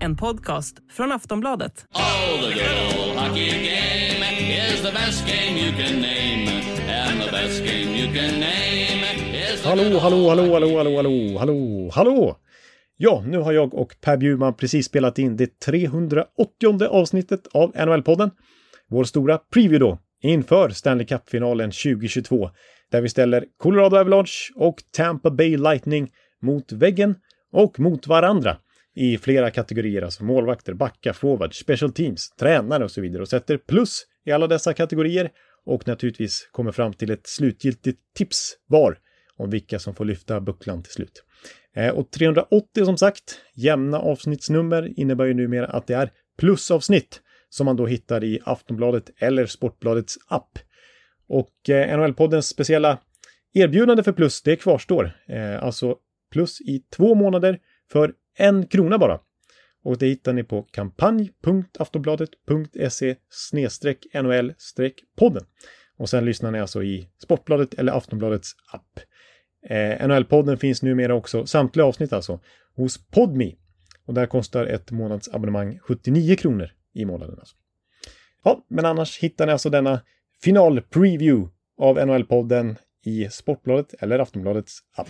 En podcast från Aftonbladet. Oh, the good old hockey game is the best game you can name. And the best game you can name is the Hallå, hallå, hallå, hallå, hallå, hallå, hallå, hallå! Ja, nu har jag och Per Bjurman precis spelat in det 380 avsnittet av NHL-podden. Vår stora preview då, inför Stanley Cup-finalen 2022. Där vi ställer Colorado Avalanche och Tampa Bay Lightning mot väggen och mot varandra i flera kategorier, alltså målvakter, backar, forwards, special teams, tränare och så vidare och sätter plus i alla dessa kategorier och naturligtvis kommer fram till ett slutgiltigt tips var om vilka som får lyfta bucklan till slut. Eh, och 380 som sagt, jämna avsnittsnummer innebär ju numera att det är plusavsnitt som man då hittar i Aftonbladet eller Sportbladets app. Och eh, NHL-poddens speciella erbjudande för plus, det kvarstår. Eh, alltså plus i två månader för en krona bara. Och det hittar ni på kampanj.aftonbladet.se NHL-podden. Och sen lyssnar ni alltså i Sportbladet eller Aftonbladets app. Eh, NHL-podden finns numera också, samtliga avsnitt alltså, hos Podme. Och där kostar ett månadsabonnemang 79 kronor i månaden. Alltså. Ja, men annars hittar ni alltså denna final-preview av NHL-podden i Sportbladet eller Aftonbladets app.